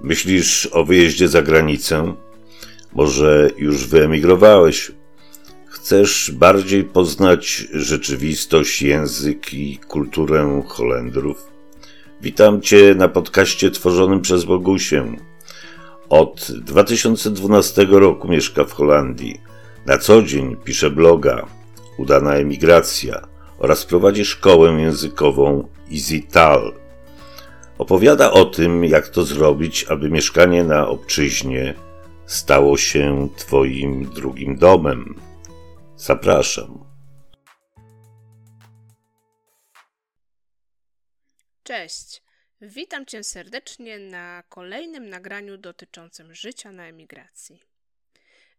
Myślisz o wyjeździe za granicę? Może już wyemigrowałeś? Chcesz bardziej poznać rzeczywistość, język i kulturę Holendrów? Witam Cię na podcaście tworzonym przez Bogusię. Od 2012 roku mieszka w Holandii. Na co dzień pisze bloga Udana emigracja oraz prowadzi szkołę językową EasyTal. Opowiada o tym, jak to zrobić, aby mieszkanie na obczyźnie stało się Twoim drugim domem. Zapraszam. Cześć. Witam Cię serdecznie na kolejnym nagraniu dotyczącym życia na emigracji.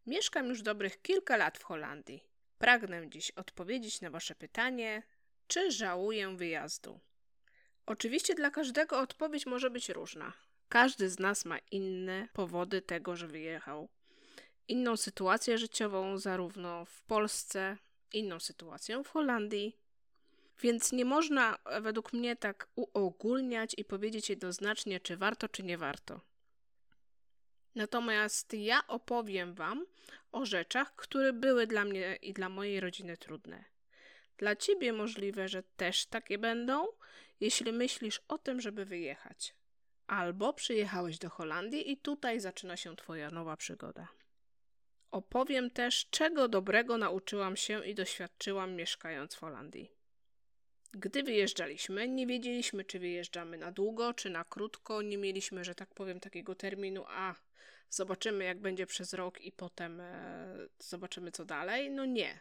Mieszkam już dobrych kilka lat w Holandii. Pragnę dziś odpowiedzieć na Wasze pytanie, czy żałuję wyjazdu. Oczywiście dla każdego odpowiedź może być różna. Każdy z nas ma inne powody tego, że wyjechał. Inną sytuację życiową, zarówno w Polsce, inną sytuację w Holandii. Więc nie można według mnie tak uogólniać i powiedzieć jednoznacznie, czy warto, czy nie warto. Natomiast ja opowiem Wam o rzeczach, które były dla mnie i dla mojej rodziny trudne. Dla Ciebie możliwe, że też takie będą, jeśli myślisz o tym, żeby wyjechać. Albo przyjechałeś do Holandii i tutaj zaczyna się Twoja nowa przygoda. Opowiem też, czego dobrego nauczyłam się i doświadczyłam mieszkając w Holandii. Gdy wyjeżdżaliśmy, nie wiedzieliśmy, czy wyjeżdżamy na długo, czy na krótko. Nie mieliśmy, że tak powiem, takiego terminu, a zobaczymy, jak będzie przez rok i potem e, zobaczymy, co dalej. No nie.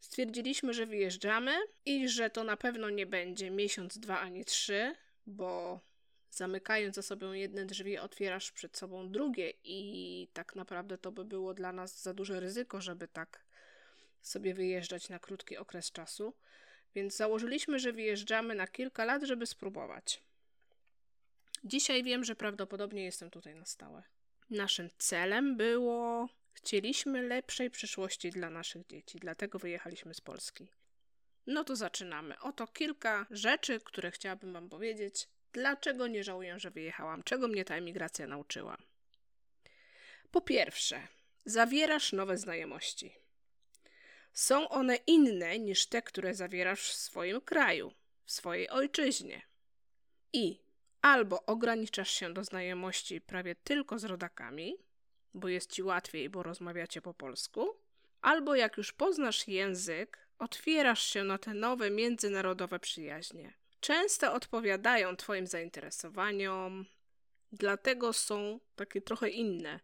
Stwierdziliśmy, że wyjeżdżamy i że to na pewno nie będzie miesiąc, dwa ani trzy, bo zamykając za sobą jedne drzwi, otwierasz przed sobą drugie, i tak naprawdę to by było dla nas za duże ryzyko, żeby tak sobie wyjeżdżać na krótki okres czasu. Więc założyliśmy, że wyjeżdżamy na kilka lat, żeby spróbować. Dzisiaj wiem, że prawdopodobnie jestem tutaj na stałe. Naszym celem było, chcieliśmy lepszej przyszłości dla naszych dzieci, dlatego wyjechaliśmy z Polski. No to zaczynamy. Oto kilka rzeczy, które chciałabym Wam powiedzieć. Dlaczego nie żałuję, że wyjechałam? Czego mnie ta emigracja nauczyła? Po pierwsze, zawierasz nowe znajomości. Są one inne niż te, które zawierasz w swoim kraju, w swojej ojczyźnie. I albo ograniczasz się do znajomości prawie tylko z rodakami, bo jest ci łatwiej, bo rozmawiacie po polsku, albo jak już poznasz język, otwierasz się na te nowe międzynarodowe przyjaźnie. Często odpowiadają Twoim zainteresowaniom, dlatego są takie trochę inne,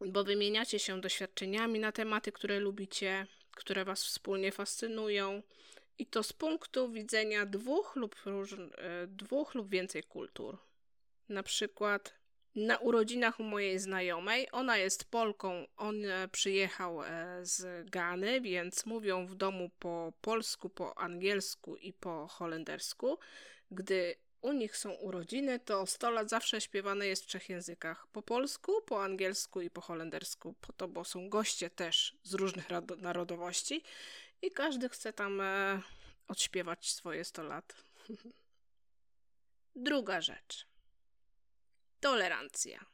bo wymieniacie się doświadczeniami na tematy, które lubicie, które Was wspólnie fascynują i to z punktu widzenia dwóch lub, e, dwóch lub więcej kultur. Na przykład na urodzinach u mojej znajomej, ona jest Polką, on e, przyjechał e, z Gany, więc mówią w domu po polsku, po angielsku i po holendersku. Gdy u nich są urodziny, to 100 lat zawsze śpiewane jest w trzech językach: po polsku, po angielsku i po holendersku. Po to, bo są goście też z różnych narodowości i każdy chce tam e, odśpiewać swoje 100 lat. Druga rzecz. Tolerancja.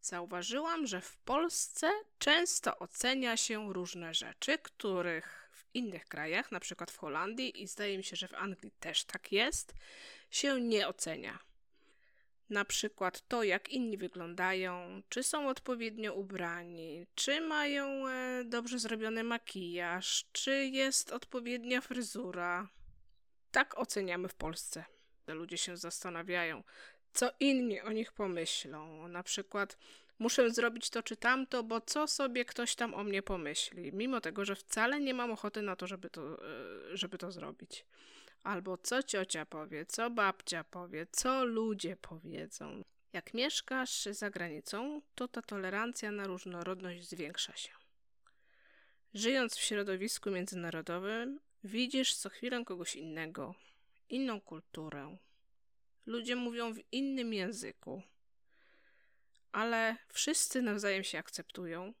Zauważyłam, że w Polsce często ocenia się różne rzeczy, których w innych krajach, na przykład w Holandii i zdaje mi się, że w Anglii też tak jest, się nie ocenia. Na przykład to, jak inni wyglądają, czy są odpowiednio ubrani, czy mają e, dobrze zrobiony makijaż, czy jest odpowiednia fryzura. Tak oceniamy w Polsce. Ludzie się zastanawiają, co inni o nich pomyślą. Na przykład muszę zrobić to czy tamto, bo co sobie ktoś tam o mnie pomyśli, mimo tego, że wcale nie mam ochoty na to, żeby to, e, żeby to zrobić. Albo co ciocia powie, co babcia powie, co ludzie powiedzą. Jak mieszkasz za granicą, to ta tolerancja na różnorodność zwiększa się. Żyjąc w środowisku międzynarodowym, widzisz co chwilę kogoś innego, inną kulturę. Ludzie mówią w innym języku, ale wszyscy nawzajem się akceptują.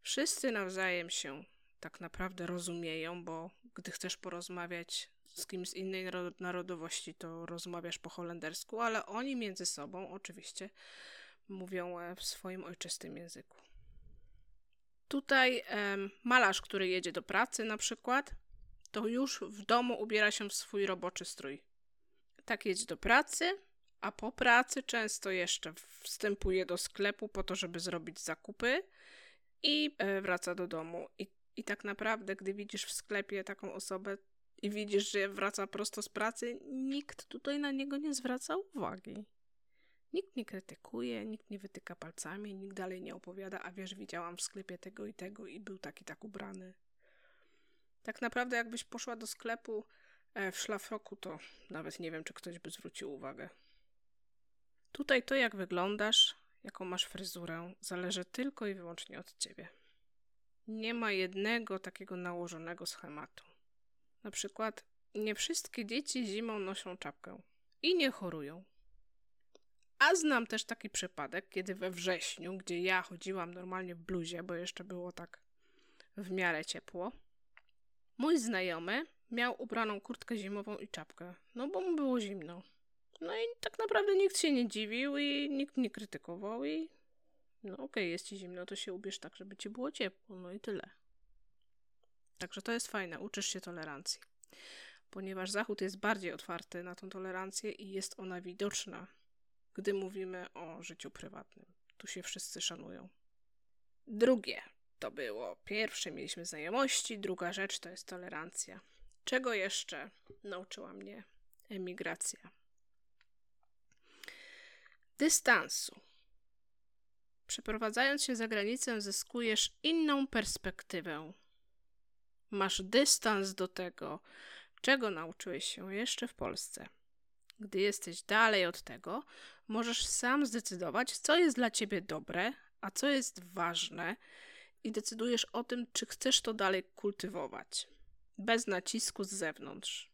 Wszyscy nawzajem się tak naprawdę rozumieją, bo gdy chcesz porozmawiać z kimś z innej narodowości, to rozmawiasz po holendersku, ale oni między sobą oczywiście mówią e, w swoim ojczystym języku. Tutaj em, malarz, który jedzie do pracy na przykład, to już w domu ubiera się w swój roboczy strój. Tak jedzie do pracy, a po pracy często jeszcze wstępuje do sklepu po to, żeby zrobić zakupy i e, wraca do domu. I, I tak naprawdę, gdy widzisz w sklepie taką osobę i widzisz, że wraca prosto z pracy, nikt tutaj na niego nie zwraca uwagi. Nikt nie krytykuje, nikt nie wytyka palcami, nikt dalej nie opowiada, a wiesz, widziałam w sklepie tego i tego i był taki tak ubrany. Tak naprawdę, jakbyś poszła do sklepu w szlafroku, to nawet nie wiem, czy ktoś by zwrócił uwagę. Tutaj to, jak wyglądasz, jaką masz fryzurę, zależy tylko i wyłącznie od ciebie. Nie ma jednego takiego nałożonego schematu. Na przykład, nie wszystkie dzieci zimą noszą czapkę i nie chorują. A znam też taki przypadek, kiedy we wrześniu, gdzie ja chodziłam normalnie w bluzie, bo jeszcze było tak w miarę ciepło, mój znajomy miał ubraną kurtkę zimową i czapkę, no bo mu było zimno. No i tak naprawdę nikt się nie dziwił i nikt nie krytykował i no okej, okay, jest ci zimno, to się ubierz tak, żeby ci było ciepło, no i tyle. Także to jest fajne, uczysz się tolerancji. Ponieważ Zachód jest bardziej otwarty na tą tolerancję i jest ona widoczna, gdy mówimy o życiu prywatnym. Tu się wszyscy szanują. Drugie to było pierwsze, mieliśmy znajomości, druga rzecz to jest tolerancja. Czego jeszcze nauczyła mnie emigracja? dystansu. Przeprowadzając się za granicę, zyskujesz inną perspektywę. Masz dystans do tego, czego nauczyłeś się jeszcze w Polsce. Gdy jesteś dalej od tego, możesz sam zdecydować, co jest dla ciebie dobre, a co jest ważne, i decydujesz o tym, czy chcesz to dalej kultywować, bez nacisku z zewnątrz.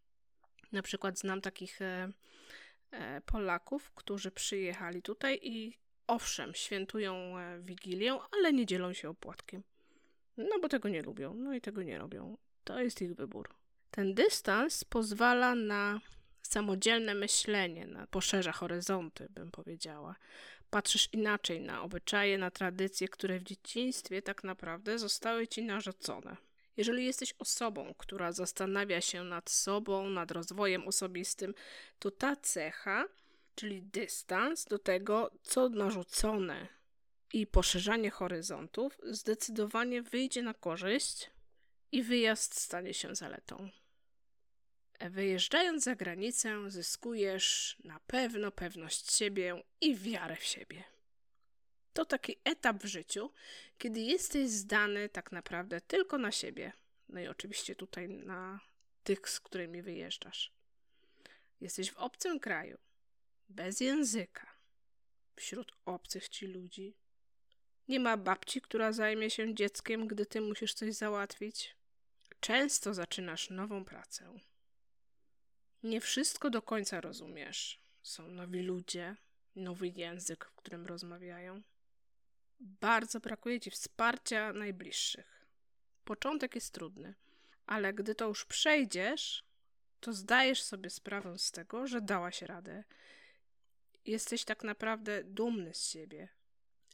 Na przykład znam takich e, E, Polaków, którzy przyjechali tutaj i owszem, świętują e, Wigilię, ale nie dzielą się opłatkiem. No bo tego nie lubią, no i tego nie robią. To jest ich wybór. Ten dystans pozwala na samodzielne myślenie, na, poszerza horyzonty, bym powiedziała. Patrzysz inaczej na obyczaje, na tradycje, które w dzieciństwie tak naprawdę zostały ci narzucone. Jeżeli jesteś osobą, która zastanawia się nad sobą, nad rozwojem osobistym, to ta cecha, czyli dystans do tego, co narzucone i poszerzanie horyzontów, zdecydowanie wyjdzie na korzyść i wyjazd stanie się zaletą. Wyjeżdżając za granicę, zyskujesz na pewno pewność siebie i wiarę w siebie. To taki etap w życiu, kiedy jesteś zdany tak naprawdę tylko na siebie. No i oczywiście tutaj na tych, z którymi wyjeżdżasz. Jesteś w obcym kraju, bez języka, wśród obcych ci ludzi. Nie ma babci, która zajmie się dzieckiem, gdy ty musisz coś załatwić. Często zaczynasz nową pracę. Nie wszystko do końca rozumiesz. Są nowi ludzie, nowy język, w którym rozmawiają bardzo brakuje ci wsparcia najbliższych. Początek jest trudny, ale gdy to już przejdziesz, to zdajesz sobie sprawę z tego, że dałaś radę. Jesteś tak naprawdę dumny z siebie.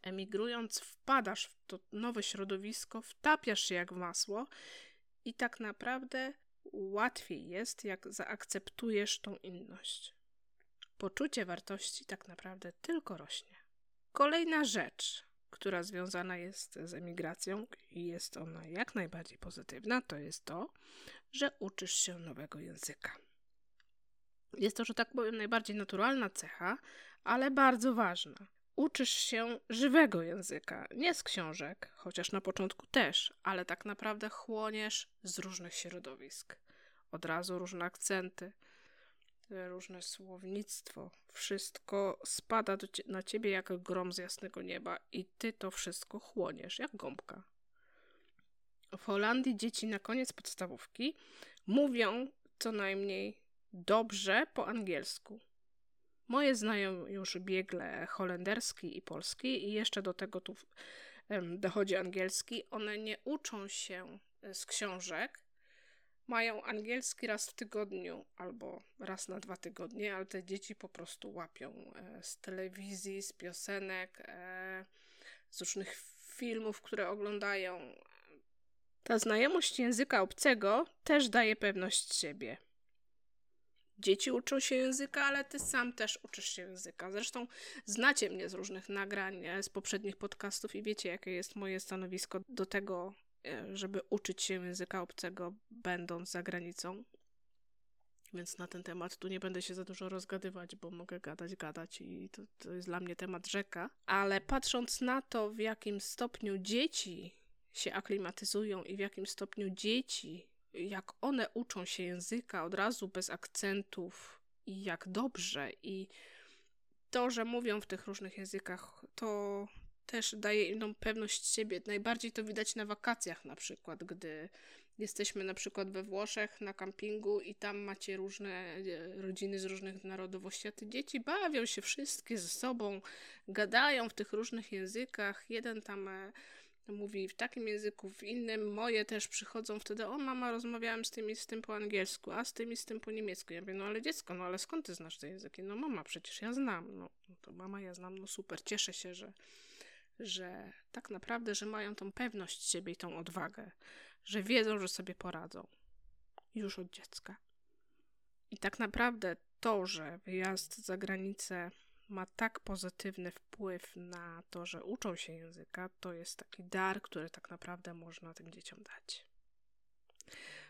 Emigrując, wpadasz w to nowe środowisko, wtapiasz się jak masło i tak naprawdę łatwiej jest, jak zaakceptujesz tą inność. Poczucie wartości tak naprawdę tylko rośnie. Kolejna rzecz, która związana jest z emigracją i jest ona jak najbardziej pozytywna, to jest to, że uczysz się nowego języka. Jest to, że tak powiem, najbardziej naturalna cecha, ale bardzo ważna. Uczysz się żywego języka, nie z książek, chociaż na początku też, ale tak naprawdę chłoniesz z różnych środowisk. Od razu różne akcenty, różne słownictwo, wszystko spada na ciebie jak grom z jasnego nieba i ty to wszystko chłoniesz jak gąbka. W Holandii dzieci na koniec podstawówki mówią co najmniej dobrze po angielsku. Moje znają już biegle holenderski i polski i jeszcze do tego tu dochodzi angielski. One nie uczą się z książek, mają angielski raz w tygodniu albo raz na dwa tygodnie, ale te dzieci po prostu łapią e, z telewizji, z piosenek, e, z różnych filmów, które oglądają. Ta znajomość języka obcego też daje pewność siebie. Dzieci uczą się języka, ale ty sam też uczysz się języka. Zresztą znacie mnie z różnych nagrań, e, z poprzednich podcastów i wiecie, jakie jest moje stanowisko do tego, żeby uczyć się języka obcego, będąc za granicą. Więc na ten temat tu nie będę się za dużo rozgadywać, bo mogę gadać, gadać i to, to jest dla mnie temat rzeka. Ale patrząc na to, w jakim stopniu dzieci się aklimatyzują i w jakim stopniu dzieci jak one uczą się języka od razu bez akcentów i jak dobrze i to, że mówią w tych różnych językach, to też daje im pewność siebie. Najbardziej to widać na wakacjach na przykład, gdy jesteśmy na przykład we Włoszech na kampingu i tam macie różne e, rodziny z różnych narodowości, a te dzieci bawią się wszystkie ze sobą, gadają w tych różnych językach. Jeden tam e, mówi w takim języku, w innym. Moje też przychodzą wtedy, o mama, rozmawiałem z tym i z tym po angielsku, a z tym i z tym po niemiecku. Ja mówię, no ale dziecko, no ale skąd ty znasz te języki? No mama, przecież ja znam. No, no to mama, ja znam, no super, cieszę się, że, że tak naprawdę, że mają tą pewność siebie i tą odwagę, że wiedzą, że sobie poradzą. Już od dziecka. I tak naprawdę to, że wyjazd za granicę ma tak pozytywny wpływ na to, że uczą się języka, to jest taki dar, który tak naprawdę można tym dzieciom dać.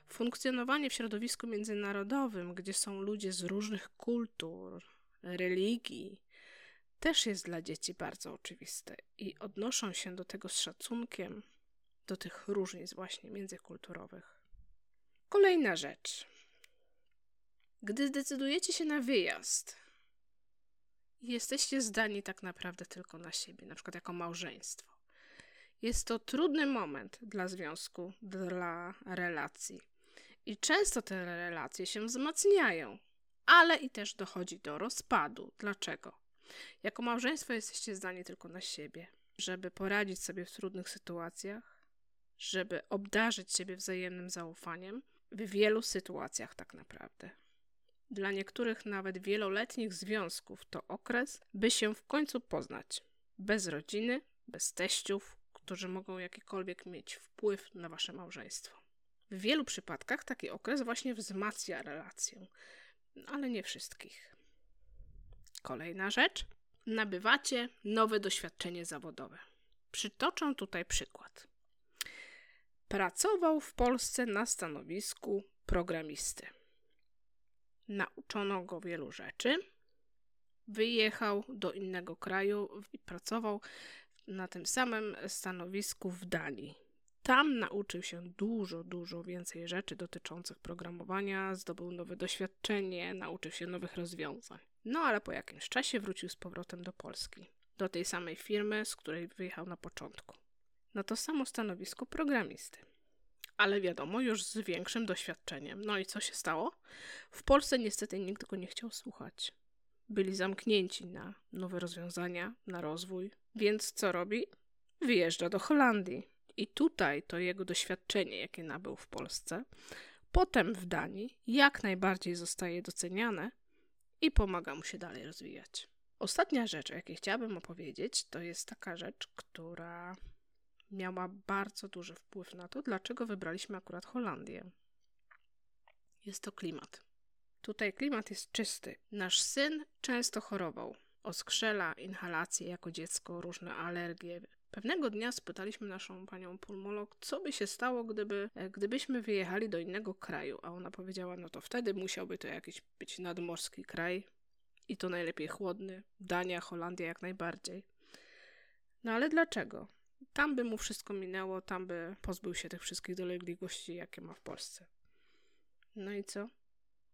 Funkcjonowanie w środowisku międzynarodowym, gdzie są ludzie z różnych kultur, religii, też jest dla dzieci bardzo oczywiste i odnoszą się do tego z szacunkiem, do tych różnic właśnie międzykulturowych. Kolejna rzecz. Gdy zdecydujecie się na wyjazd, jesteście zdani tak naprawdę tylko na siebie, na przykład jako małżeństwo. Jest to trudny moment dla związku, dla relacji. I często te relacje się wzmacniają, ale i też dochodzi do rozpadu. Dlaczego? Jako małżeństwo jesteście zdani tylko na siebie, żeby poradzić sobie w trudnych sytuacjach, żeby obdarzyć siebie wzajemnym zaufaniem w wielu sytuacjach, tak naprawdę. Dla niektórych nawet wieloletnich związków to okres, by się w końcu poznać. Bez rodziny, bez teściów, którzy mogą jakikolwiek mieć wpływ na wasze małżeństwo. W wielu przypadkach taki okres właśnie wzmacnia relację, ale nie wszystkich. Kolejna rzecz. Nabywacie nowe doświadczenie zawodowe. Przytoczę tutaj przykład. Pracował w Polsce na stanowisku programisty nauczono go wielu rzeczy. Wyjechał do innego kraju i pracował na tym samym stanowisku w Danii. Tam nauczył się dużo, dużo więcej rzeczy dotyczących programowania, zdobył nowe doświadczenie, nauczył się nowych rozwiązań. No ale po jakimś czasie wrócił z powrotem do Polski, do tej samej firmy, z której wyjechał na początku. Na to samo stanowisko programisty ale wiadomo, już z większym doświadczeniem. No i co się stało? W Polsce niestety nikt go nie chciał słuchać. Byli zamknięci na nowe rozwiązania, na rozwój, więc co robi? Wyjeżdża do Holandii. I tutaj to jego doświadczenie, jakie nabył w Polsce, potem w Danii, jak najbardziej zostaje doceniane i pomaga mu się dalej rozwijać. Ostatnia rzecz, o jakiej chciałabym opowiedzieć, to jest taka rzecz, która miała bardzo duży wpływ na to, dlaczego wybraliśmy akurat Holandię. Jest to klimat. Tutaj klimat jest czysty. Nasz syn często chorował. Oskrzela, inhalacje jako dziecko, różne alergie. Pewnego dnia spytaliśmy naszą panią pulmolog, co by się stało, gdyby, e, gdybyśmy wyjechali do innego kraju. A ona powiedziała, no to wtedy musiałby to jakiś być nadmorski kraj i to najlepiej chłodny. Dania, Holandia jak najbardziej. No ale dlaczego? Tam by mu wszystko minęło, tam by pozbył się tych wszystkich dolegliwości, jakie ma w Polsce. No i co?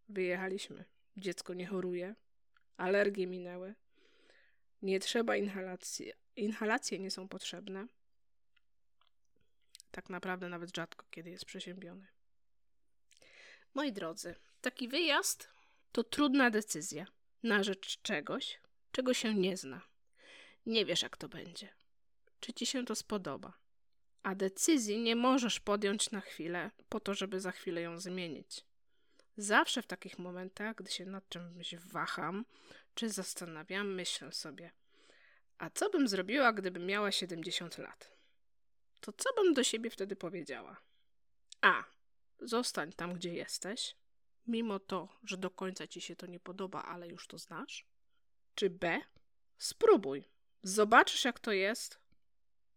Wyjechaliśmy. Dziecko nie choruje, alergie minęły. Nie trzeba inhalacji. Inhalacje nie są potrzebne. Tak naprawdę nawet rzadko kiedy jest przeziębiony. Moi drodzy, taki wyjazd to trudna decyzja na rzecz czegoś, czego się nie zna. Nie wiesz, jak to będzie czy ci się to spodoba. A decyzji nie możesz podjąć na chwilę, po to, żeby za chwilę ją zmienić. Zawsze w takich momentach, gdy się nad czymś waham, czy zastanawiam, myślę sobie, a co bym zrobiła, gdybym miała 70 lat? To co bym do siebie wtedy powiedziała? A. Zostań tam, gdzie jesteś, mimo to, że do końca ci się to nie podoba, ale już to znasz. Czy B. Spróbuj. Zobaczysz, jak to jest,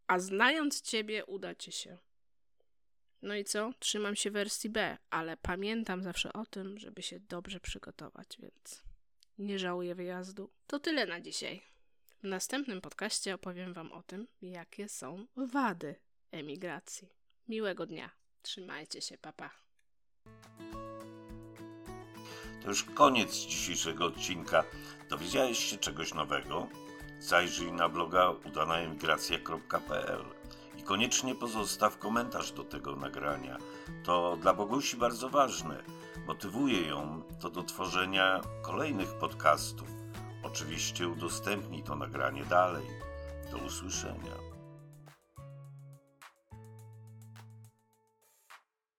a znając ciebie, uda ci się. No i co? Trzymam się wersji B, ale pamiętam zawsze o tym, żeby się dobrze przygotować, więc nie żałuję wyjazdu. To tyle na dzisiaj. W następnym podcaście opowiem Wam o tym, jakie są wady emigracji. Miłego dnia. Trzymajcie się, papa. To już koniec dzisiejszego odcinka. Dowiedziałeś się czegoś nowego? Zajrzyj na bloga udanaemigracja.pl i koniecznie pozostaw komentarz do tego nagrania. To dla Bogusi bardzo ważne. Motywuje ją to do tworzenia kolejnych podcastów. Oczywiście udostępnij to nagranie dalej. Do usłyszenia.